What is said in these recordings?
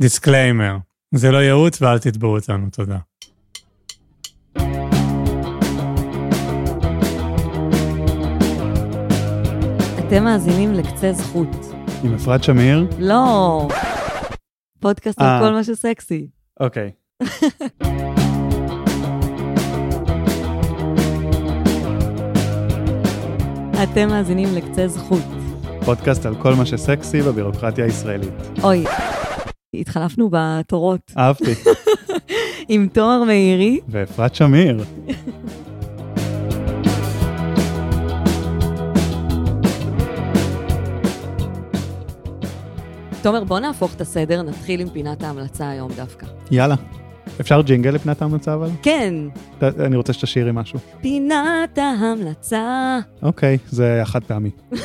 disclaimer, זה לא ייעוץ ואל תתבעו אותנו, תודה. אתם מאזינים לקצה זכות. עם אפרת שמיר? לא. פודקאסט על אה. כל מה שסקסי. אוקיי. אתם מאזינים לקצה זכות. פודקאסט על כל מה שסקסי בבירוקרטיה הישראלית. אוי, התחלפנו בתורות. אהבתי. עם תואר מאירי. ואפרת שמיר. תומר, בוא נהפוך את הסדר, נתחיל עם פינת ההמלצה היום דווקא. יאללה. אפשר ג'ינגל לפנת ההמלצה אבל? כן, ת- אני רוצה שתשאירי משהו. פינת ההמלצה. אוקיי, זה היה חד פעמי.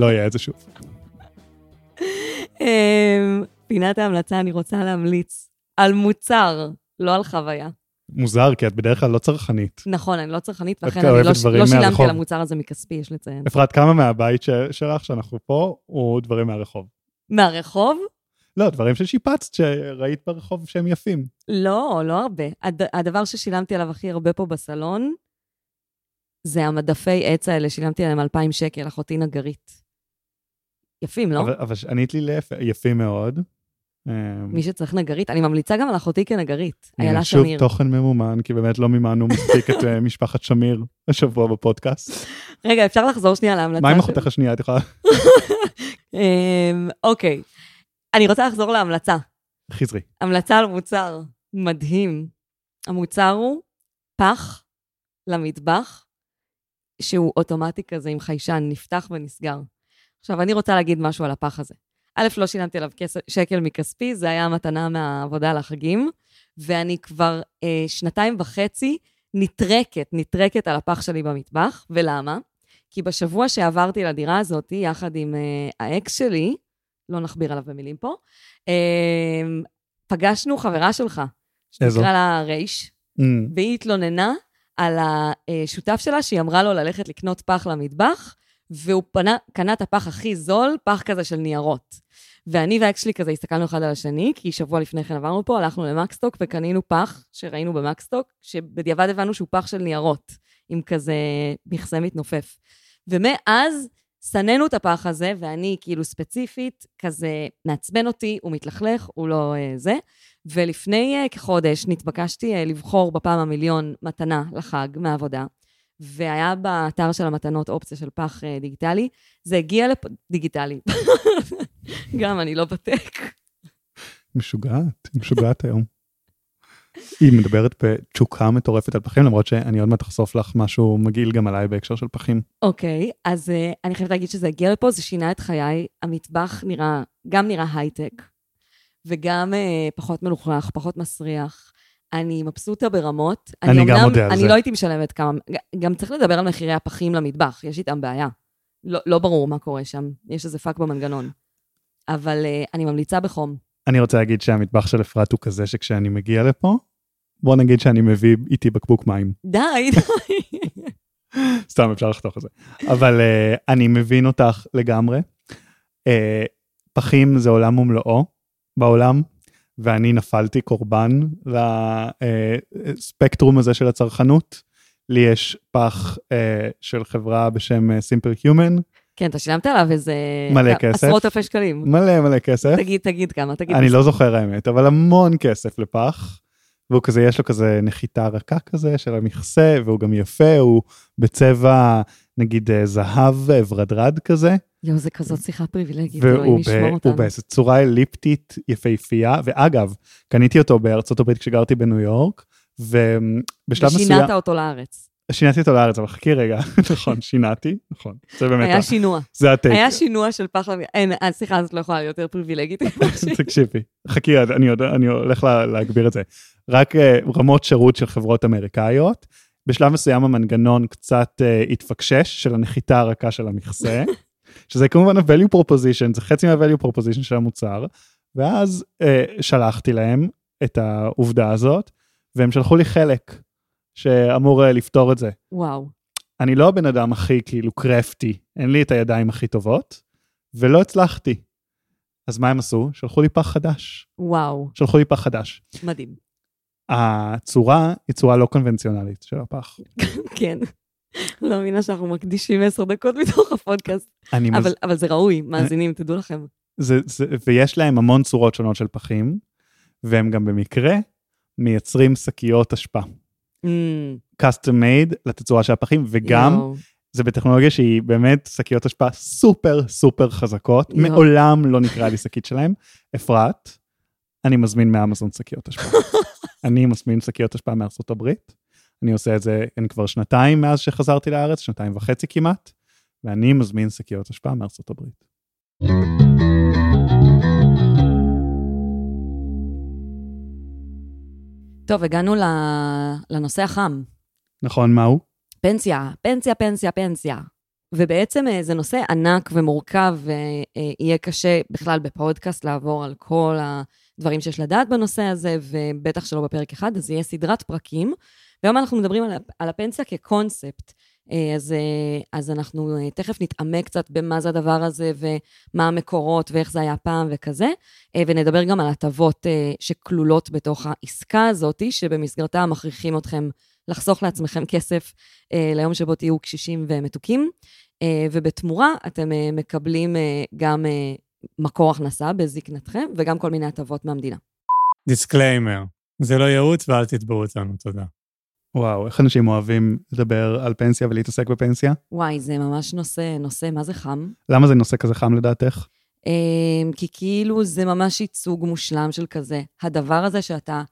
לא יהיה את זה שוב. פינת ההמלצה, אני רוצה להמליץ על מוצר, לא על חוויה. מוזר, כי את בדרך כלל לא צרכנית. נכון, אני לא צרכנית, ולכן אני לא, ש- לא שילמתי. על המוצר הזה מכספי, יש לציין. אפרת, כמה מהבית ש- שלך, שאנחנו פה, הוא דברים מהרחוב? מהרחוב? לא, דברים ששיפצת, שראית ברחוב שהם יפים. לא, לא הרבה. הד, הדבר ששילמתי עליו הכי הרבה פה בסלון, זה המדפי עץ האלה, שילמתי עליהם 2,000 שקל, אחותי נגרית. יפים, לא? אבל, אבל ענית לי להפך, יפים מאוד. אמ, מי שצריך נגרית, אני ממליצה גם על אחותי כנגרית, איילה שוב שמיר. תוכן ממומן, כי באמת לא מימנו מספיק את אה, משפחת שמיר השבוע בפודקאסט. רגע, אפשר לחזור שנייה להמלצה? מה עם אחותך השנייה? את יכולה... אמ, אוקיי. אני רוצה לחזור להמלצה. חזרי. המלצה על מוצר מדהים. המוצר הוא פח למטבח, שהוא אוטומטי כזה עם חיישן, נפתח ונסגר. עכשיו, אני רוצה להגיד משהו על הפח הזה. א', לא שילמתי עליו כס... שקל מכספי, זה היה מתנה מהעבודה לחגים, ואני כבר אה, שנתיים וחצי נטרקת, נטרקת על הפח שלי במטבח, ולמה? כי בשבוע שעברתי לדירה הזאת, יחד עם אה, האקס שלי, לא נכביר עליו במילים פה, אה, פגשנו חברה שלך? שנקרא לה רייש, אמ, והיא התלוננה על השותף שלה, שהיא אמרה לו ללכת לקנות פח למטבח, והוא פנה, קנה את הפח הכי זול, פח כזה של ניירות. ואני והאקס שלי כזה הסתכלנו אחד על השני, כי שבוע לפני כן עברנו פה, הלכנו למקסטוק וקנינו פח שראינו במקסטוק, שבדיעבד הבנו שהוא פח של ניירות, עם כזה מכסה מתנופף. ומאז שנאנו את הפח הזה, ואני כאילו ספציפית, כזה מעצבן אותי, הוא מתלכלך, הוא לא אה, זה. ולפני אה, כחודש נתבקשתי אה, לבחור בפעם המיליון מתנה לחג מהעבודה, והיה באתר של המתנות אופציה של פח אה, דיגיטלי. זה הגיע לפ... דיגיטלי. גם, אני לא בטק. משוגעת, משוגעת היום. היא מדברת בתשוקה מטורפת על פחים, למרות שאני עוד מעט אחשוף לך משהו מגעיל גם עליי בהקשר של פחים. אוקיי, אז uh, אני חייבת להגיד שזה הגיע לפה, זה שינה את חיי. המטבח נראה, גם נראה היי-טק, וגם uh, פחות מלוכלך, פחות מסריח. אני מבסוטה ברמות. אני גם אומנם- מודה על אני זה. לא הייתי משלמת כמה... גם צריך לדבר על מחירי הפחים למטבח, יש איתם בעיה. לא, לא ברור מה קורה שם, יש איזה פאק במנגנון. אבל uh, אני ממליצה בחום. אני רוצה להגיד שהמטבח של אפרת הוא כזה שכשאני מגיע לפה, בוא נגיד שאני מביא איתי בקבוק מים. די, די. סתם אפשר לחתוך את זה. אבל uh, אני מבין אותך לגמרי. Uh, פחים זה עולם ומלואו בעולם, ואני נפלתי קורבן לספקטרום הזה של הצרכנות. לי יש פח uh, של חברה בשם uh, Simple Human, כן, אתה שילמת עליו איזה... מלא כסף. עשרות אלפי שקלים. מלא מלא כסף. תגיד, תגיד כמה, תגיד. אני לא זוכר האמת, אבל המון כסף לפח. והוא כזה, יש לו כזה נחיתה רכה כזה של המכסה, והוא גם יפה, הוא בצבע נגיד אה, זהב אה, ורדרד כזה, יואו, זה כזאת שיחה פריבילגית, אלוהים והוא ישמור אותנו. באיזה צורה אליפטית יפהפייה, ואגב, קניתי אותו בארצות הברית כשגרתי בניו יורק, ובשלב מסוים, ושינעת אותו לארץ. שינתי אותו לארץ, אבל חכי רגע, נכון, שינתי, נכון, זה באמת, היה שינוע. זה הטייק. היה שינוע של פח. אין, השיחה הזאת לא יכולה להיות יותר פריבילגית. תקשיבי, חכי, אני, הולך לה, להגביר את זה. רק uh, רמות שירות של חברות אמריקאיות. בשלב מסוים המנגנון קצת uh, התפקשש של הנחיתה הרכה של המכסה, שזה כמובן ה-value proposition, זה חצי מה-value proposition של המוצר, ואז uh, שלחתי להם את העובדה הזאת, והם שלחו לי חלק שאמור uh, לפתור את זה. וואו. אני לא הבן אדם הכי כאילו קרפטי, אין לי את הידיים הכי טובות, ולא הצלחתי. אז מה הם עשו? שלחו לי פח חדש. וואו, שלחו לי פח חדש. מדהים. הצורה היא צורה לא קונבנציונלית של הפח. כן. לא מאמינה שאנחנו מקדישים עשר דקות מתוך הפודקאסט. אני מז... אבל, אבל זה ראוי, מאזינים, תדעו לכם. זה, זה, ויש להם המון צורות שונות של פחים, והם גם במקרה מייצרים שקיות אשפה. Mm, custom made לתצורה של הפחים, וגם יואו. זה בטכנולוגיה שהיא באמת שקיות אשפה סופר סופר חזקות. יואו. מעולם לא נקרא לי שקית שלהם. אפרת, אני מזמין מאמזון שקיות אשפה. אני מזמין שקיות אשפה מארצות הברית. אני עושה את זה, אין כבר שנתיים מאז שחזרתי לארץ, שנתיים וחצי כמעט, ואני מזמין שקיות אשפה מארצות הברית. טוב, הגענו לנושא החם. נכון, מהו? פנסיה, פנסיה, פנסיה, פנסיה. ובעצם אה, זה נושא ענק ומורכב, ויהיה קשה בכלל בפודקאסט לעבור על כל הדברים שיש לדעת בנושא הזה, ובטח שלא בפרק אחד, אז יהיה סדרת פרקים. והיום אנחנו מדברים על, על הפנסיה כקונספט. אה, אז, אה, אז אנחנו אה, תכף נתעמק קצת במה זה הדבר הזה, ומה המקורות, ואיך זה היה פעם וכזה, ונדבר גם על הטבות שכלולות בתוך העסקה הזאת, שבמסגרתה מכריחים אתכם לחסוך לעצמכם כסף ליום שבו תהיו קשישים ומתוקים, ובתמורה אתם מקבלים גם מקור הכנסה בזקנתכם, וגם כל מיני הטבות מהמדינה. disclaimer, זה לא ייעוץ ואל תתבעו אותנו, תודה. וואו, איך אנשים אוהבים לדבר על פנסיה ולהתעסק בפנסיה? וואי, זה ממש נושא, נושא, מה זה חם? למה זה נושא כזה חם לדעתך? אמ, כי כאילו זה ממש ייצוג מושלם של כזה. הדבר הזה שאתה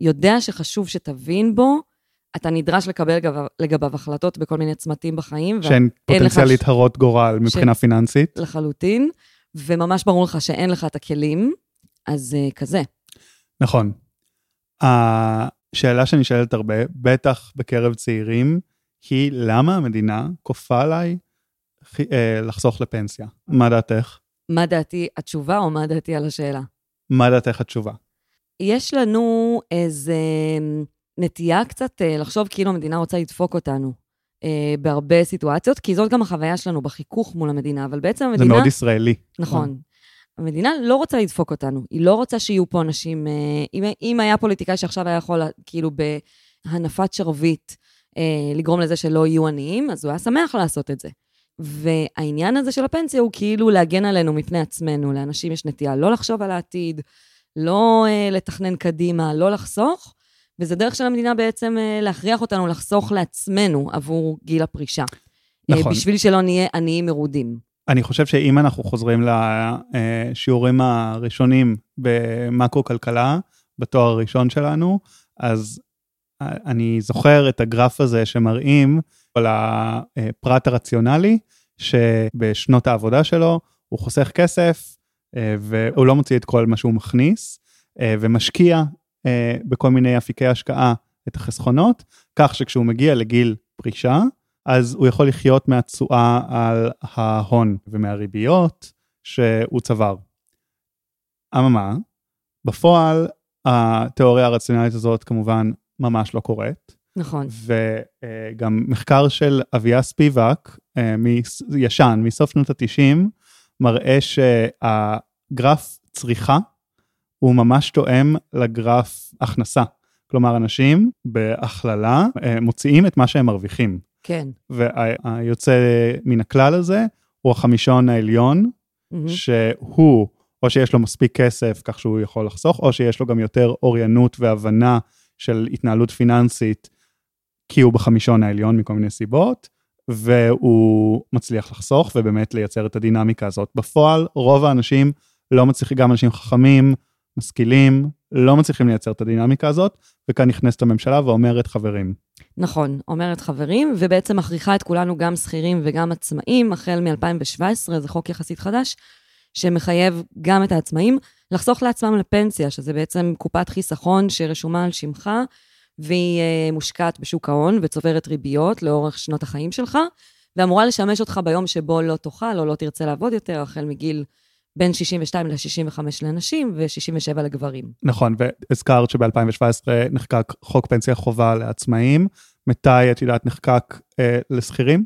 יודע שחשוב שתבין בו, אתה נדרש לקבל לגביו, לגביו החלטות בכל מיני צמתים בחיים. שהן אין לך פוטנציאל ש- להתהרות גורל מבחינה פיננסית? לחלוטין, וממש ברור לך שאין לך את הכלים, אז uh, כזה. נכון. השאלה שנשאלת הרבה, בטח בקרב צעירים, היא למה המדינה כופה עליי אה, לחסוך לפנסיה? מה דעתך? מה דעתי התשובה או מה דעתי על השאלה? מה דעתך התשובה? יש לנו איזה נטייה קצת אה, לחשוב כאילו המדינה רוצה לדפוק אותנו אה, בהרבה סיטואציות, כי זאת גם החוויה שלנו בחיכוך מול המדינה, אבל בעצם זה המדינה... מאוד ישראלי. נכון. המדינה לא רוצה לדפוק אותנו, היא לא רוצה שיהיו פה אנשים... אה, אם, אם היה פוליטיקאי שעכשיו היה יכול, כאילו, בהנפת שרביט, אה, לגרום לזה שלא יהיו עניים, אז הוא היה שמח לעשות את זה. והעניין הזה של הפנסיה הוא כאילו להגן עלינו מפני עצמנו. לאנשים יש נטייה לא לחשוב על העתיד, לא אה, לתכנן קדימה, לא לחסוך, וזה דרך של המדינה בעצם אה, להכריח אותנו לחסוך לעצמנו עבור גיל הפרישה. אה, נכון. בשביל שלא נהיה עניים מרודים. אני חושב שאם אנחנו חוזרים לשיעורים הראשונים במקרו-כלכלה, בתואר הראשון שלנו, אז אני זוכר את הגרף הזה שמראים על הפרט הרציונלי, שבשנות העבודה שלו הוא חוסך כסף, אה, והוא לא מוציא את כל מה שהוא מכניס, אה, ומשקיע אה, בכל מיני אפיקי השקעה את החסכונות, כך שכשהוא מגיע לגיל פרישה, אז הוא יכול לחיות מהתשואה על ההון ומהריביות שהוא צבר. אממה, בפועל התיאוריה הרציונלית הזאת כמובן ממש לא קורית, נכון. וגם מחקר של אביה ספיבק, אה, ישן, מסוף שנות ה-90, מראה שהגרף צריכה הוא ממש תואם לגרף הכנסה. כלומר, אנשים בהכללה אה, מוציאים את מה שהם מרוויחים. כן. והיוצא מן הכלל הזה הוא החמישון העליון, מהמם. שהוא, או שיש לו מספיק כסף כך שהוא יכול לחסוך, או שיש לו גם יותר אוריינות והבנה של התנהלות פיננסית, כי הוא בחמישון העליון מכל מיני סיבות, והוא מצליח לחסוך ובאמת לייצר את הדינמיקה הזאת. בפועל, רוב האנשים לא מצליחים, גם אנשים חכמים, משכילים, לא מצליחים לייצר את הדינמיקה הזאת, וכאן נכנסת הממשלה ואומרת, חברים, נכון, אומרת חברים, ובעצם מכריחה את כולנו, גם שכירים וגם עצמאים, החל מ-2017, זה חוק יחסית חדש, שמחייב גם את העצמאים לחסוך לעצמם לפנסיה, שזה בעצם קופת חיסכון שרשומה על שמך, והיא אה, מושקעת בשוק ההון וצוברת ריביות לאורך שנות החיים שלך, ואמורה לשמש אותך ביום שבו לא תאכל או לא תרצה לעבוד יותר, החל מגיל בין 62 ל-65 לנשים ו-67 לגברים. נכון, והזכרת שב-2017 נחקק חוק פנסיה חובה לעצמאים. מתי, את יודעת, נחקק אה, לשכירים?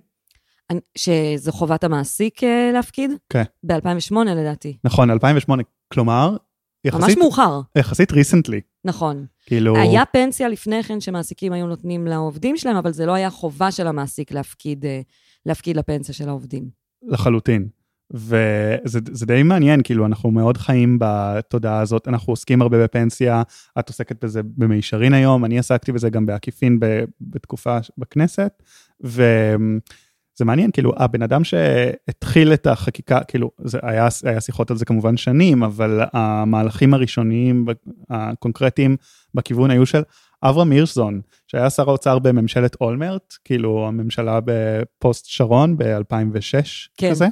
שזו חובת המעסיק אה, להפקיד? כן. ב-2008 לדעתי. נכון, 2008, כלומר, ממש יחסית, מאוחר, יחסית recently, נכון. כאילו, היה פנסיה לפני כן שמעסיקים היו נותנים לעובדים שלהם, אבל זה לא היה חובה של המעסיק להפקיד, אה, להפקיד לפנסיה של העובדים. לחלוטין. וזה זה די מעניין, כאילו, אנחנו מאוד חיים בתודעה הזאת, אנחנו עוסקים הרבה בפנסיה, את עוסקת בזה במישרין היום, אני עסקתי בזה גם בעקיפין ב- בתקופה בכנסת, וזה מעניין, כאילו, הבן אדם שהתחיל את החקיקה, כאילו, זה היה, היה שיחות על זה כמובן שנים, אבל המהלכים הראשוניים, הקונקרטיים, בכיוון היו של אברהם הירשזון, שהיה שר האוצר בממשלת אולמרט, כאילו, הממשלה בפוסט שרון ב-2006 כן. כזה.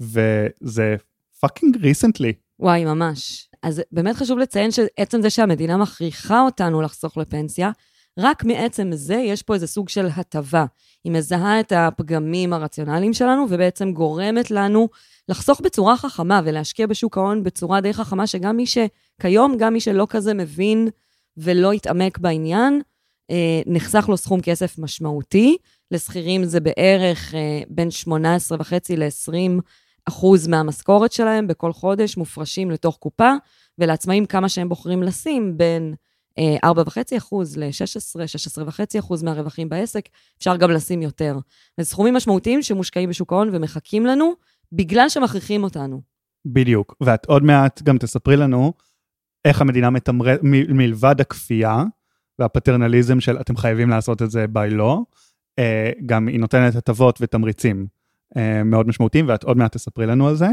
וזה fucking recently. וואי, ממש. אז באמת חשוב לציין שעצם זה שהמדינה מכריחה אותנו לחסוך לפנסיה, רק מעצם זה יש פה איזה סוג של הטבה. היא מזהה את הפגמים הרציונליים שלנו, ובעצם גורמת לנו לחסוך בצורה חכמה ולהשקיע בשוק ההון בצורה די חכמה, שגם מי שכיום, גם מי שלא כזה מבין ולא יתעמק בעניין, אה, נחסך לו סכום כסף משמעותי. לשכירים זה בערך אה, בין 18.5 ל-20 אחוז מהמשכורת שלהם בכל חודש מופרשים לתוך קופה, ולעצמאים כמה שהם בוחרים לשים בין אה, 4.5 אחוז ל-16, 16.5 אחוז מהרווחים בעסק, אפשר גם לשים יותר. זה סכומים משמעותיים שמושקעים בשוק ההון ומחכים לנו, בגלל שמכריחים אותנו. בדיוק. ואת עוד מעט גם תספרי לנו איך המדינה מתמרצת, מ- מלבד הכפייה והפטרנליזם של אתם חייבים לעשות את זה by law, אה, גם היא נותנת הטבות ותמריצים אה, מאוד משמעותיים, ואת עוד מעט תספרי לנו על זה.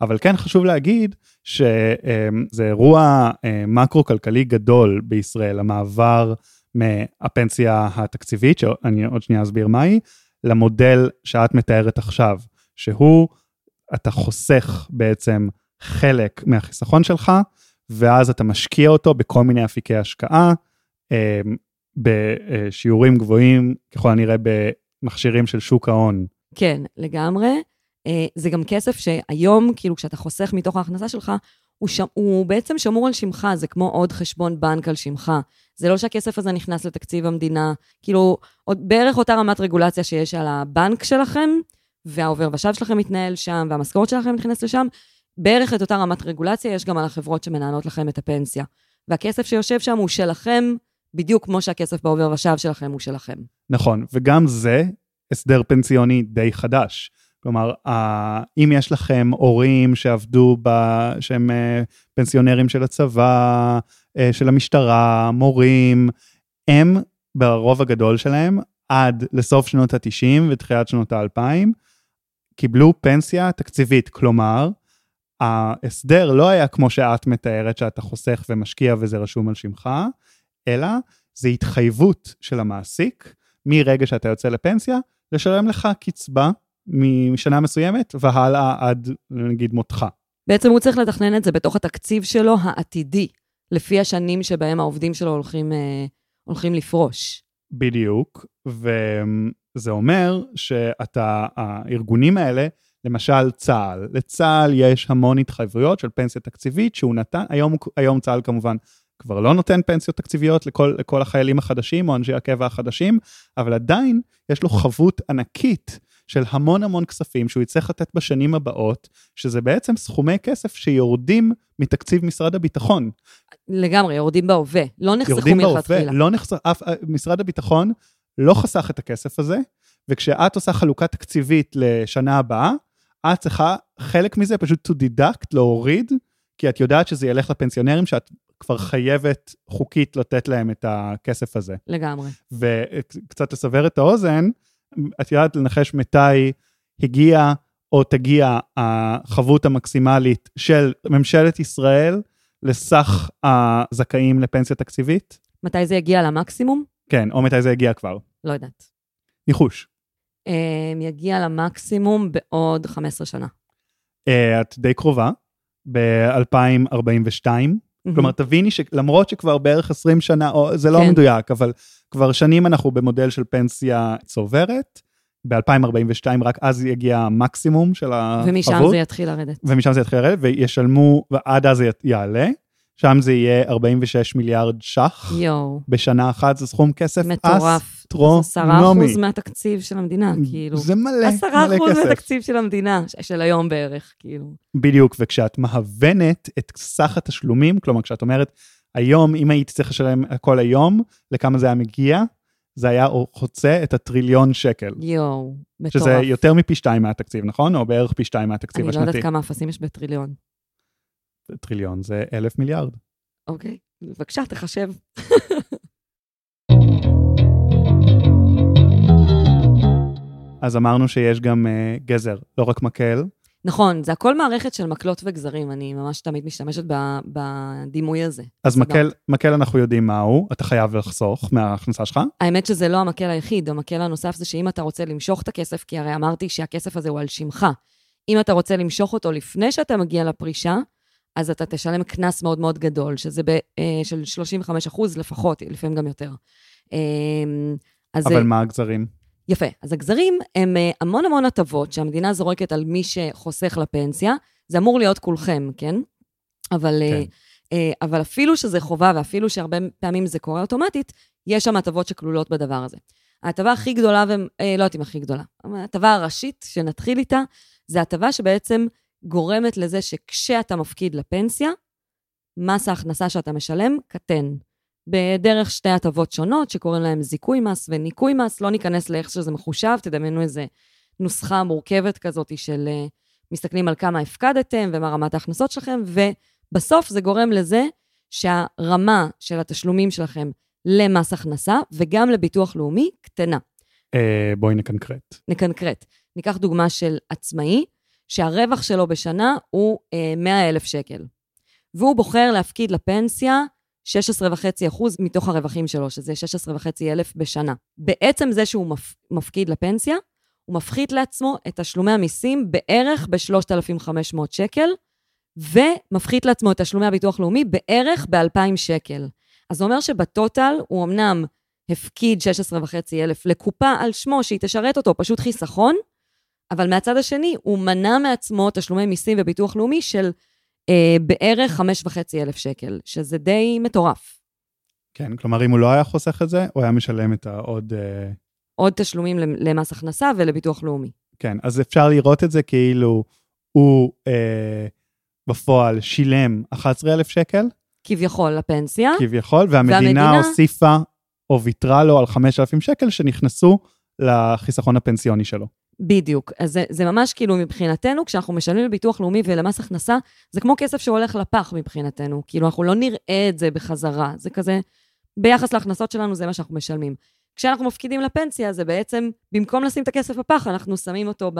אבל כן חשוב להגיד שזה אירוע אה, מקרו-כלכלי גדול בישראל, המעבר מהפנסיה התקציבית, שאני עוד שנייה אסביר מהי, למודל שאת מתארת עכשיו, שהוא, אתה חוסך בעצם חלק מהחיסכון שלך, ואז אתה משקיע אותו בכל מיני אפיקי השקעה, אה, בשיעורים גבוהים, ככל הנראה במכשירים של שוק ההון. כן, לגמרי. אה, זה גם כסף שהיום, כאילו, כשאתה חוסך מתוך ההכנסה שלך, הוא, ש... הוא בעצם שמור על שמך, זה כמו עוד חשבון בנק על שמך. זה לא שהכסף הזה נכנס לתקציב המדינה, כאילו, עוד בערך אותה רמת רגולציה שיש על הבנק שלכם, והעובר ושב שלכם מתנהל שם, והמשכורת שלכם נכנסת לשם, בערך את אותה רמת רגולציה יש גם על החברות שמנהלות לכם את הפנסיה. והכסף שיושב שם הוא שלכם, בדיוק כמו שהכסף בעובר ושב שלכם הוא שלכם. נכון, וגם זה הסדר פנסיוני די חדש. כלומר, אם יש לכם הורים שעבדו, ב, שהם אה, פנסיונרים של הצבא, אה, של המשטרה, מורים, הם ברוב הגדול שלהם, עד לסוף שנות ה-90 ותחילת שנות ה-2000, קיבלו פנסיה תקציבית. כלומר, ההסדר לא היה כמו שאת מתארת, שאתה חוסך ומשקיע וזה רשום על שמך, אלא זה התחייבות של המעסיק, מרגע שאתה יוצא לפנסיה, לשלם לך קצבה משנה מסוימת והלאה עד נגיד מותך. בעצם הוא צריך לתכנן את זה בתוך התקציב שלו העתידי, לפי השנים שבהם העובדים שלו הולכים, אה, הולכים לפרוש. בדיוק, וזה אומר שאתה, הארגונים האלה, למשל צה"ל, לצה"ל יש המון התחייבויות של פנסיה תקציבית שהוא נתן, היום, היום צה"ל כמובן כבר לא נותן פנסיות תקציביות לכל, לכל החיילים החדשים או אנשי הקבע החדשים, אבל עדיין יש לו חבות ענקית של המון המון כספים שהוא יצטרך לתת בשנים הבאות, שזה בעצם סכומי כסף שיורדים מתקציב משרד הביטחון. לגמרי, יורדים בהווה, לא נחסכו מלכתחילה. לא נחסך, אף, משרד הביטחון לא חסך את הכסף הזה, וכשאת עושה חלוקה תקציבית לשנה הבאה, את צריכה חלק מזה פשוט to deduct, להוריד, כי את יודעת שזה ילך לפנסיונרים שאת כבר חייבת חוקית לתת להם את הכסף הזה. לגמרי. וקצת לסבר את האוזן, את יודעת לנחש מתי הגיע או תגיע החבות המקסימלית של ממשלת ישראל לסך הזכאים לפנסיה תקציבית? מתי זה יגיע למקסימום? כן, או מתי זה יגיע כבר? לא יודעת. ניחוש. Um, יגיע למקסימום בעוד 15 שנה. Uh, את די קרובה, ב-2042. כלומר, תביני שלמרות שכבר בערך 20 שנה, או, זה לא כן. מדויק, אבל כבר שנים אנחנו במודל של פנסיה צוברת. ב-2042 רק אז יגיע המקסימום של החבות. ומשם זה יתחיל לרדת. ומשם זה יתחיל לרדת, וישלמו, ועד אז זה יעלה, שם זה יהיה 46 מיליארד ש"ח יואו, בשנה אחת, זה סכום כסף מטורף. אסטרונומי. עשרה אחוז מהתקציב של המדינה, כאילו. זה מלא, מלא כסף. מהתקציב של המדינה, של היום בערך, כאילו. בדיוק, וכשאת מהוונת את סך התשלומים, כלומר, כשאת אומרת, היום, אם הייתי צריך לשלם הכל היום, לכמה זה היה מגיע, זה היה חוצה את הטריליון שקל. יואו, מטורף. שזה יותר מפי שתיים מהתקציב, נכון? או בערך פי שתיים מהתקציב אני לא השנתי. יודעת כמה אפסים יש בטריליון. טריליון זה אלף מיליארד. אוקיי, בבקשה, תחשב. אז אמרנו שיש גם uh, גזר, לא רק מקל. נכון, זה הכל מערכת של מקלות וגזרים, אני ממש תמיד משתמשת בדימוי הזה. אז. מקל, מקל אנחנו יודעים מהו, אתה חייב לחסוך מההכנסה שלך. האמת שזה לא המקל היחיד, המקל הנוסף זה שאם אתה רוצה למשוך את הכסף, כי הרי אמרתי שהכסף הזה הוא על שמך, אם אתה רוצה למשוך אותו לפני שאתה מגיע לפרישה, אז אתה תשלם קנס מאוד מאוד גדול, שזה ב, אה, של 35 אחוז לפחות, לפעמים גם יותר. אה, אז אבל מה הגזרים? יפה. אז הגזרים הם אה, המון המון הטבות שהמדינה זורקת על מי שחוסך לפנסיה. זה אמור להיות כולכם, כן? אבל, כן. כן. אה, אבל אפילו שזה חובה, ואפילו שהרבה פעמים זה קורה אוטומטית, יש שם הטבות שכלולות בדבר הזה. ההטבה הכי גדולה, ו... אה, לא יודעת אם הכי גדולה, ההטבה הראשית שנתחיל איתה, זה הטבה שבעצם גורמת לזה שכשאתה מפקיד לפנסיה, מס ההכנסה שאתה משלם קטן. בדרך שתי הטבות שונות, שקוראים להן זיכוי מס וניכוי מס, לא ניכנס לאיך שזה מחושב, תדמיינו איזה נוסחה מורכבת כזאת של uh, מסתכלים על כמה הפקדתם ומה רמת ההכנסות שלכם, ובסוף זה גורם לזה שהרמה של התשלומים שלכם למס הכנסה וגם לביטוח לאומי קטנה. אה, בואי נקנקרט. נקנקרט. ניקח דוגמה של עצמאי, שהרווח שלו בשנה הוא אה, 100 אלף שקל. והוא בוחר להפקיד לפנסיה 16.5% מתוך הרווחים שלו, שזה 16.5 אלף בשנה. בעצם זה שהוא מפ... מפקיד לפנסיה, הוא מפחית לעצמו את תשלומי המיסים בערך ב-3,500 שקל, ומפחית לעצמו את תשלומי הביטוח לאומי בערך ב-2,000 שקל. אז זה אומר שבטוטל הוא אמנם הפקיד 16.5 אלף לקופה על שמו שהיא תשרת אותו, פשוט חיסכון, אבל מהצד השני הוא מנע מעצמו תשלומי מיסים וביטוח לאומי של אה, בערך 5.5 אלף שקל, שזה די מטורף. כן, כלומר, אם הוא לא היה חוסך את זה, הוא היה משלם את העוד... אה, עוד תשלומים למס הכנסה ולביטוח לאומי. כן, אז אפשר לראות את זה כאילו הוא אה, בפועל שילם 11,000 שקל, כביכול לפנסיה, כביכול, והמדינה, והמדינה- הוסיפה או ויתרה לו על 5,000 שקל שנכנסו לחיסכון הפנסיוני שלו. בדיוק. אז זה, זה ממש כאילו מבחינתנו, כשאנחנו משלמים לביטוח לאומי ולמס הכנסה, זה כמו כסף שהולך לפח מבחינתנו. כאילו, אנחנו לא נראה את זה בחזרה. זה כזה, ביחס להכנסות שלנו, זה מה שאנחנו משלמים. כשאנחנו מפקידים לפנסיה, זה בעצם, במקום לשים את הכסף בפח, אנחנו שמים אותו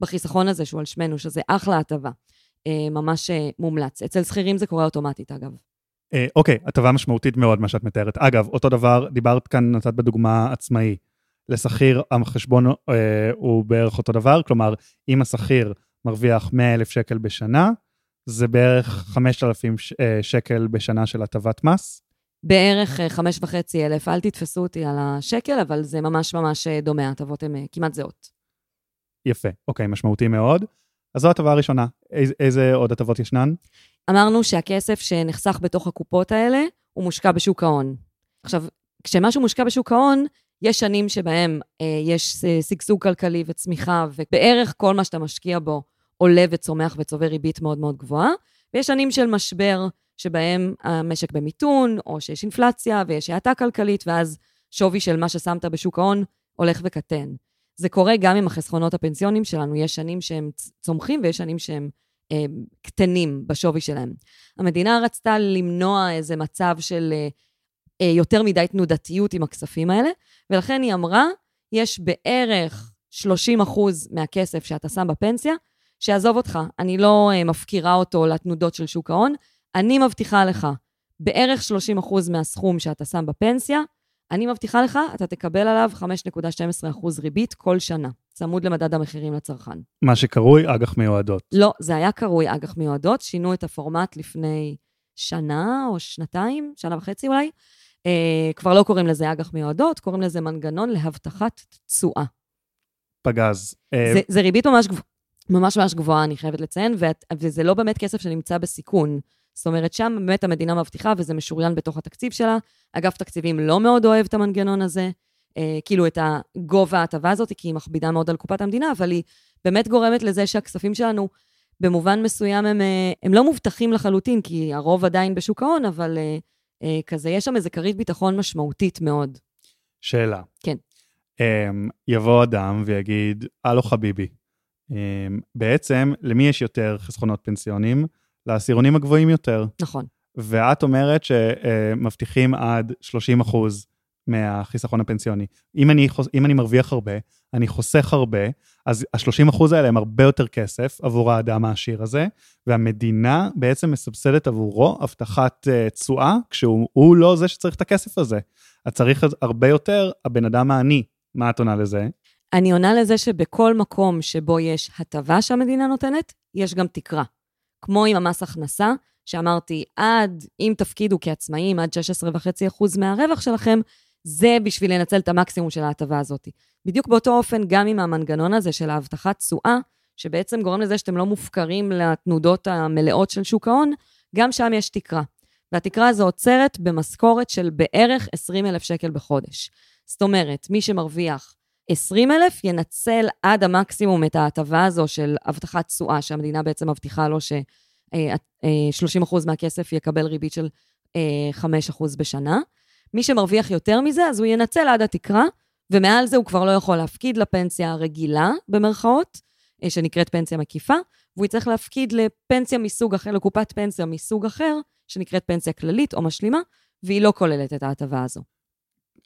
בחיסכון הזה שהוא על שמנו, שזה אחלה הטבה. אה, ממש אה, מומלץ. אצל שכירים זה קורה אוטומטית, אגב. אה, אוקיי, הטבה משמעותית מאוד, מה שאת מתארת. אגב, אותו דבר, דיברת כאן, נתת בדוגמה עצמאי. לשכיר החשבון אה, הוא בערך אותו דבר, כלומר, אם השכיר מרוויח 100,000 שקל בשנה, זה בערך 5,000 ש- אה, שקל בשנה של הטבת מס. בערך אה, חמש וחצי אלף, אל תתפסו אותי על השקל, אבל זה ממש ממש אה, דומה, ההטבות הן אה, כמעט זהות. יפה, אוקיי, משמעותי מאוד. אז זו הטבה הראשונה. איזה, איזה עוד הטבות ישנן? אמרנו שהכסף שנחסך בתוך הקופות האלה, הוא מושקע בשוק ההון. עכשיו, כשמשהו מושקע בשוק ההון, יש שנים שבהם אה, יש אה, שגשוג כלכלי וצמיחה, ובערך כל מה שאתה משקיע בו עולה וצומח וצובר ריבית מאוד מאוד גבוהה, ויש שנים של משבר, שבהם המשק במיתון, או שיש אינפלציה ויש האטה כלכלית, ואז שווי של מה ששמת בשוק ההון הולך וקטן. זה קורה גם עם החסכונות הפנסיונים שלנו, יש שנים שהם צומחים ויש שנים שהם אה, קטנים בשווי שלהם. המדינה רצתה למנוע איזה מצב של אה, אה, יותר מדי תנודתיות עם הכספים האלה, ולכן היא אמרה, יש בערך 30 אחוז מהכסף שאתה שם בפנסיה, שעזוב אותך, אני לא אה, מפקירה אותו לתנודות של שוק ההון, אני מבטיחה לך, בערך 30 אחוז מהסכום שאתה שם בפנסיה, אני מבטיחה לך, אתה תקבל עליו 5.12 אחוז ריבית כל שנה, צמוד למדד המחירים לצרכן. מה שקרוי אג"ח מיועדות. לא, זה היה קרוי אג"ח מיועדות, שינו את הפורמט לפני שנה או שנתיים, שנה וחצי אולי. אה, כבר לא קוראים לזה אג"ח מיועדות, קוראים לזה מנגנון להבטחת תשואה. פגז. אה, זה, זה ריבית ממש, גב... ממש ממש גבוהה, אני חייבת לציין, ואת, וזה לא באמת כסף שנמצא בסיכון. זאת אומרת, שם באמת המדינה מבטיחה וזה משוריין בתוך התקציב שלה. אגף תקציבים לא מאוד אוהב את המנגנון הזה, אה, כאילו את הגובה ההטבה הזאת, כי היא מכבידה מאוד על קופת המדינה, אבל היא באמת גורמת לזה שהכספים שלנו, במובן מסוים הם, אה, הם לא מובטחים לחלוטין, כי הרוב עדיין בשוק ההון, אבל אה, אה, כזה, יש שם איזה כרית ביטחון משמעותית מאוד. שאלה. כן. Um, יבוא אדם ויגיד, הלו חביבי, um, בעצם למי יש יותר חסכונות פנסיונים? לעשירונים הגבוהים יותר. נכון. ואת אומרת שמבטיחים עד 30 אחוז מהחיסכון הפנסיוני. אם אני, אם אני מרוויח הרבה, אני חוסך הרבה, אז ה-30 אחוז האלה הם הרבה יותר כסף עבור האדם העשיר הזה, והמדינה בעצם מסבסדת עבורו הבטחת אה, תשואה, uh, כשהוא לא זה שצריך את הכסף הזה. אז צריך הרבה יותר הבן אדם העני. מה את עונה לזה? אני עונה לזה שבכל מקום שבו יש הטבה שהמדינה נותנת, יש גם תקרה. כמו עם המס הכנסה, שאמרתי, עד, אם תפקידו כעצמאים, עד 16.5% מהרווח שלכם, זה בשביל לנצל את המקסימום של ההטבה הזאת. בדיוק באותו אופן, גם עם המנגנון הזה של ההבטחת תשואה, שבעצם גורם לזה שאתם לא מופקרים לתנודות המלאות של שוק ההון, גם שם יש תקרה. והתקרה הזו עוצרת במשכורת של בערך 20 אלף שקל בחודש. זאת אומרת, מי שמרוויח 20 אלף ינצל עד המקסימום את ההטבה הזו של הבטחת תשואה, שהמדינה בעצם מבטיחה לו ש-30% אה, מהכסף יקבל ריבית של 5% אה, בשנה. מי שמרוויח יותר מזה, אז הוא ינצל עד התקרה, ומעל זה הוא כבר לא יכול להפקיד לפנסיה הרגילה, במרכאות, אה, שנקראת פנסיה מקיפה, והוא יצטרך להפקיד לפנסיה מסוג אחר, לקופת פנסיה מסוג אחר, שנקראת פנסיה כללית או משלימה, והיא לא כוללת את ההטבה הזו.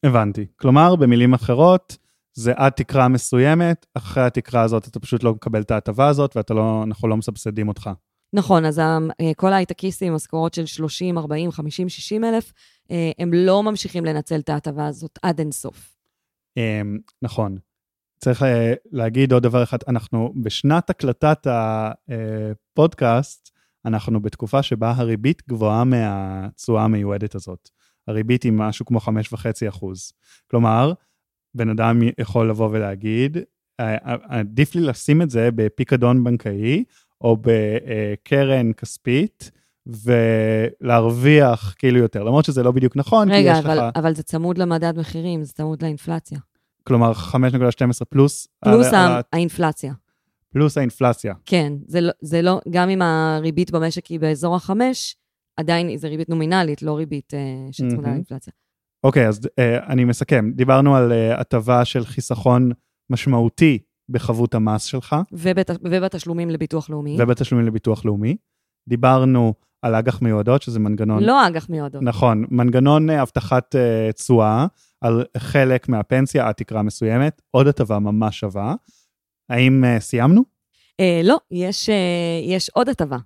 הבנתי. כלומר, במילים אחרות, זה עד תקרה מסוימת, אחרי התקרה הזאת אתה פשוט לא מקבל את ההטבה הזאת ואנחנו לא, לא מסבסדים אותך. נכון, אז אה, כל ההייטקיסטים, משכורות של 30, 40, 50, 60 אלף, הם לא ממשיכים לנצל את ההטבה הזאת עד אינסוף. אמ, נכון. צריך אה, להגיד עוד דבר אחד, אנחנו בשנת הקלטת הפודקאסט, אנחנו בתקופה שבה הריבית גבוהה מהתשואה המיועדת הזאת. הריבית היא משהו כמו 5.5 אחוז. כלומר, בן אדם יכול לבוא ולהגיד, עדיף לי לשים את זה בפיקדון בנקאי, או בקרן כספית, ולהרוויח כאילו יותר, למרות שזה לא בדיוק נכון, רגע, כי יש אבל, לך... רגע, אבל זה צמוד למדד מחירים, זה צמוד לאינפלציה. כלומר, 5.12 פלוס... פלוס על, ה... האינפלציה. פלוס האינפלציה. כן, זה לא, זה לא, גם אם הריבית במשק היא באזור החמש, עדיין זו ריבית נומינלית, לא ריבית uh, שצמודה mm-hmm. לאינפלציה. אוקיי, אז uh, אני מסכם. דיברנו על uh, הטבה של חיסכון משמעותי בחבות המס שלך. ובת, ובתשלומים לביטוח לאומי. ובתשלומים לביטוח לאומי. דיברנו על אג"ח מיועדות, שזה מנגנון... לא אג"ח מיועדות. נכון, מנגנון הבטחת תשואה uh, על חלק מהפנסיה עד תקרה מסוימת, עוד הטבה ממש שווה. האם uh, סיימנו? Uh, לא, יש, uh, יש עוד הטבה.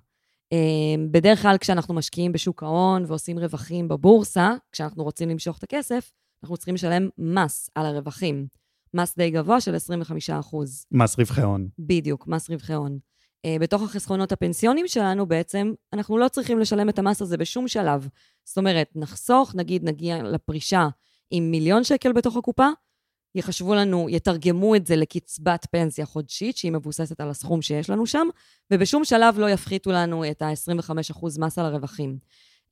אמ, בדרך כלל כשאנחנו משקיעים בשוק ההון ועושים רווחים בבורסה, כשאנחנו רוצים למשוך את הכסף, אנחנו צריכים לשלם מס על הרווחים. מס די גבוה של 25 אחוז. מס רווחי הון. בדיוק, מס רווחי הון. Uh, בתוך החסכונות הפנסיונים שלנו בעצם, אנחנו לא צריכים לשלם את המס הזה בשום שלב. זאת אומרת, נחסוך, נגיד נגיע לפרישה עם מיליון שקל בתוך הקופה, יחשבו לנו, יתרגמו את זה לקצבת פנסיה חודשית, שהיא מבוססת על הסכום שיש לנו שם, ובשום שלב לא יפחיתו לנו את ה-25% מס על הרווחים.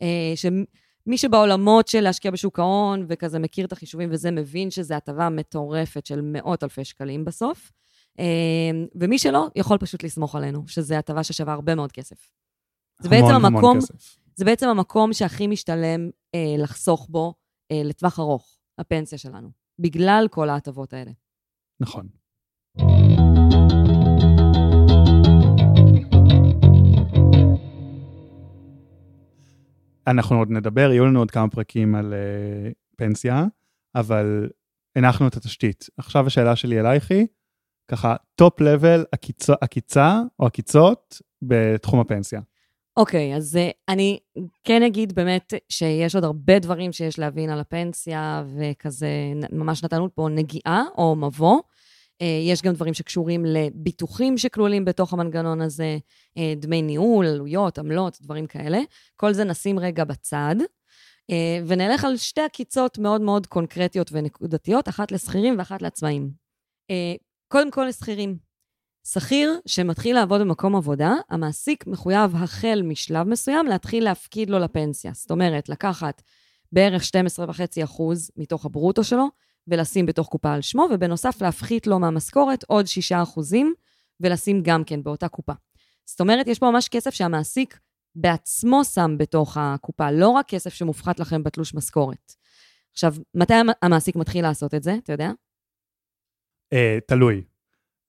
אה, שמי שבעולמות של להשקיע בשוק ההון וכזה מכיר את החישובים וזה, מבין שזו הטבה מטורפת של מאות אלפי שקלים בסוף. אה, ומי שלא, יכול פשוט לסמוך עלינו, שזו הטבה ששווה הרבה מאוד כסף. זה בעצם המון, המקום, המון כסף. זה בעצם המקום שהכי משתלם אה, לחסוך בו אה, לטווח ארוך, הפנסיה שלנו. בגלל כל ההטבות האלה. נכון. אנחנו עוד נדבר, יהיו לנו עוד כמה פרקים על uh, פנסיה, אבל הנחנו את התשתית. עכשיו השאלה שלי אלייך היא, ככה, top level עקיצה או עקיצות בתחום הפנסיה. אוקיי, okay, אז uh, אני כן אגיד באמת שיש עוד הרבה דברים שיש להבין על הפנסיה, וכזה ממש נתנו פה נגיעה או מבוא. Uh, יש גם דברים שקשורים לביטוחים שכלולים בתוך המנגנון הזה, uh, דמי ניהול, עלויות, עמלות, דברים כאלה. כל זה נשים רגע בצד, ונלך על שתי עקיצות מאוד מאוד קונקרטיות ונקודתיות, אחת לשכירים ואחת לעצמאים. קודם כל לשכירים. שכיר שמתחיל לעבוד במקום עבודה, המעסיק מחויב החל משלב מסוים להתחיל להפקיד לו לפנסיה. זאת אומרת, לקחת בערך 12.5% מתוך הברוטו שלו ולשים בתוך קופה על שמו, ובנוסף להפחית לו מהמשכורת עוד 6% ולשים גם כן באותה קופה. זאת אומרת, יש פה ממש כסף שהמעסיק בעצמו שם בתוך הקופה, לא רק כסף שמופחת לכם בתלוש משכורת. עכשיו, מתי המעסיק מתחיל לעשות את זה, אתה יודע? אה, תלוי.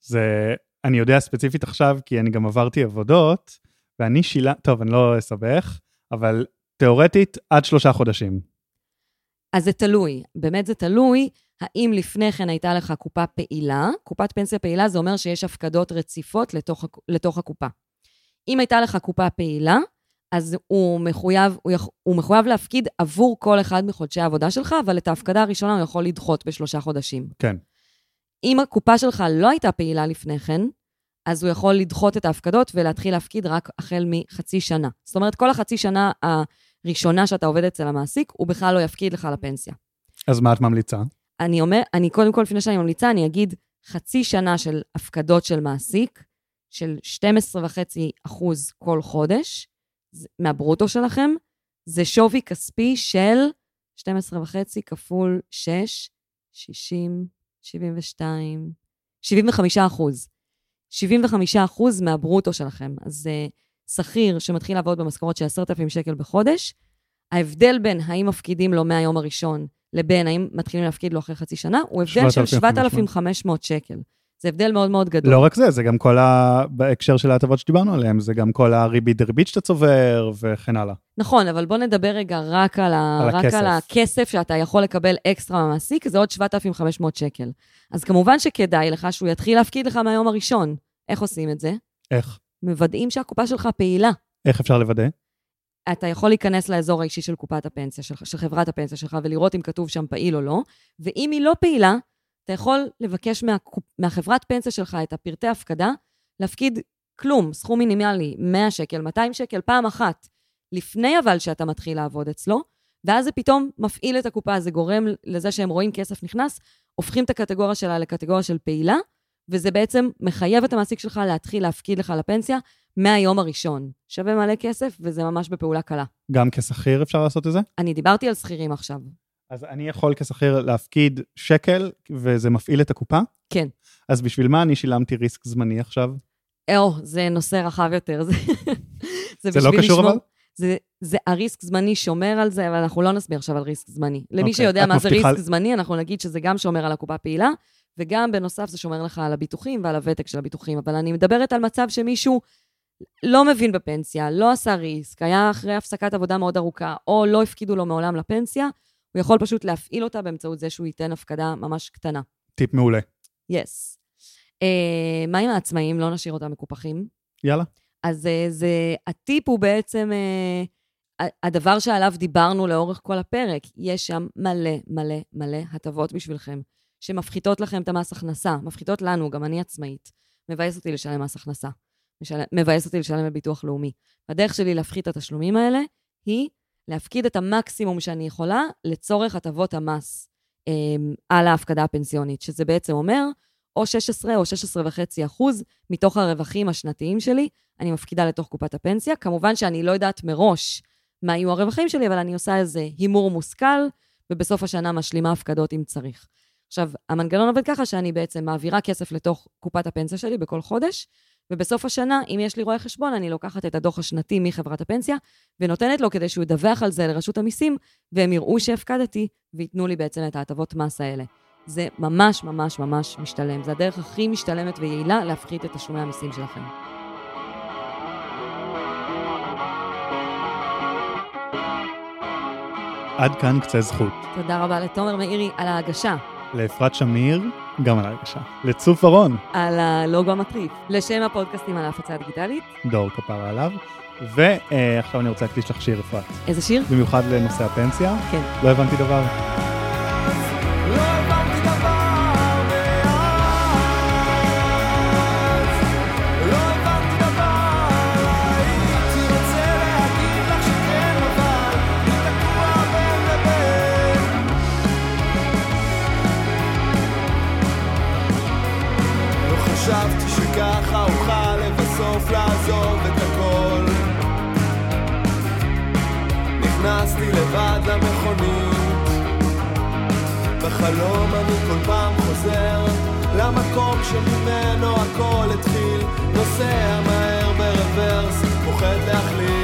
זה, אני יודע ספציפית עכשיו, כי אני גם עברתי עבודות, ואני שילה, טוב, אני לא אסבך, אבל תיאורטית, עד שלושה חודשים. אז זה תלוי, באמת זה תלוי האם לפני כן הייתה לך קופה פעילה. קופת פנסיה פעילה זה אומר שיש הפקדות רציפות לתוך, לתוך הקופה. אם הייתה לך קופה פעילה, אז הוא מחויב, הוא, יכ, הוא מחויב להפקיד עבור כל אחד מחודשי העבודה שלך, אבל את ההפקדה הראשונה הוא יכול לדחות בשלושה חודשים. כן. אם הקופה שלך לא הייתה פעילה לפני כן, אז הוא יכול לדחות את ההפקדות ולהתחיל להפקיד רק החל מחצי שנה. זאת אומרת, כל החצי שנה הראשונה שאתה עובד אצל המעסיק, הוא בכלל לא יפקיד לך לפנסיה. אז מה את ממליצה? אני אומר, אני קודם כל, לפני שאני ממליצה, אני אגיד חצי שנה של הפקדות של מעסיק, של 12.5 אחוז כל חודש, מהברוטו שלכם, זה שווי כספי של 12.5 כפול 6, 60, 72, 75 אחוז. 75 אחוז מהברוטו שלכם. אז זה שכיר שמתחיל לעבוד במשכורת של 10,000 שקל בחודש, ההבדל בין האם מפקידים לו מהיום הראשון לבין האם מתחילים להפקיד לו אחרי חצי שנה, הוא הבדל של 7,500 שקל. זה הבדל מאוד מאוד גדול. לא רק זה, זה גם כל ה... בהקשר של ההטבות שדיברנו עליהן, זה גם כל הריבית דריבית שאתה צובר וכן הלאה. נכון, אבל בוא נדבר רגע רק על, ה... על, רק הכסף. על הכסף שאתה יכול לקבל אקסטרה מהמעסיק, זה עוד 7,500 שקל. אז כמובן שכדאי לך שהוא יתחיל להפקיד לך מהיום הראשון. איך עושים את זה? איך? מוודאים שהקופה שלך פעילה. איך אפשר לוודא? אתה יכול להיכנס לאזור האישי של קופת הפנסיה שלך, של חברת הפנסיה שלך, ולראות אם כתוב שם פעיל או לא, ואם היא לא פעילה, אתה יכול לבקש מה, מהחברת פנסיה שלך את הפרטי הפקדה, להפקיד כלום, סכום מינימלי, 100 שקל, 200 שקל, פעם אחת, לפני אבל שאתה מתחיל לעבוד אצלו, ואז זה פתאום מפעיל את הקופה, זה גורם לזה שהם רואים כסף נכנס, הופכים את הקטגוריה שלה לקטגוריה של פעילה, וזה בעצם מחייב את המעסיק שלך להתחיל להפקיד לך לפנסיה מהיום הראשון. שווה מלא כסף, וזה ממש בפעולה קלה. גם כשכיר אפשר לעשות את זה? אני דיברתי על שכירים עכשיו. אז אני יכול כשכיר להפקיד שקל, וזה מפעיל את הקופה? כן. אז בשביל מה אני שילמתי ריסק זמני עכשיו? או, זה נושא רחב יותר. זה, זה, זה לא קשור לשמור, אבל? זה, זה הריסק זמני שומר על זה, אבל אנחנו לא נסביר עכשיו על ריסק זמני. למי okay. אוקיי, שיודע מה זה ריסק זמני, אנחנו נגיד שזה גם שומר על הקופה פעילה, וגם בנוסף זה שומר לך על הביטוחים ועל הוותק של הביטוחים. אבל אני מדברת על מצב שמישהו לא מבין בפנסיה, לא עשה ריסק, היה אחרי הפסקת עבודה מאוד ארוכה, או לא הפקידו לו מעולם לפנסיה, הוא יכול פשוט להפעיל אותה באמצעות זה שהוא ייתן הפקדה ממש קטנה. טיפ מעולה. יס. Yes. Uh, מה עם העצמאים? לא נשאיר אותם מקופחים. יאללה. אז uh, זה, הטיפ הוא בעצם uh, הדבר שעליו דיברנו לאורך כל הפרק. יש שם מלא מלא מלא הטבות בשבילכם, שמפחיתות לכם את המס הכנסה, מפחיתות לנו, גם אני עצמאית. מבאס אותי לשלם מס הכנסה. משל... מבאס אותי לשלם בביטוח לאומי. הדרך שלי להפחית את התשלומים האלה היא להפקיד את המקסימום שאני יכולה לצורך הטבות המס אה, על ההפקדה הפנסיונית, שזה בעצם אומר או 16 או 16.5 אחוז מתוך הרווחים השנתיים שלי, אני מפקידה לתוך קופת הפנסיה. כמובן שאני לא יודעת מראש מה יהיו הרווחים שלי, אבל אני עושה איזה הימור מושכל, ובסוף השנה משלימה הפקדות אם צריך. עכשיו, המנגנון עובד ככה שאני בעצם מעבירה כסף לתוך קופת הפנסיה שלי בכל חודש, ובסוף השנה, אם יש לי רואה חשבון, אני לוקחת את הדוח השנתי מחברת הפנסיה, ונותנת לו כדי שהוא ידווח על זה לרשות המיסים, והם יראו שהפקדתי, וייתנו לי בעצם את ההטבות מס האלה. זה ממש ממש ממש משתלם. זה הדרך הכי משתלמת ויעילה להפחית את תשלומי המיסים שלכם. עד כאן קצה זכות. תודה רבה לתומר מאירי על ההגשה. לאפרת שמיר, גם על ההגשה. לצוף ארון. על הלוגו המטריף. לשם הפודקאסטים על ההפצה הדיגיטלית. דור כפרה עליו. ועכשיו אני רוצה להקדיש לך שיר, אפרת. איזה שיר? במיוחד לנושא הפנסיה. כן. לא הבנתי דבר. בסוף לעזוב את הכל. נכנסתי לבד למכונית. בחלום אני כל פעם חוזר למקום שממנו הכל התחיל. נוסע מהר ברוורס, פוחד להחליט.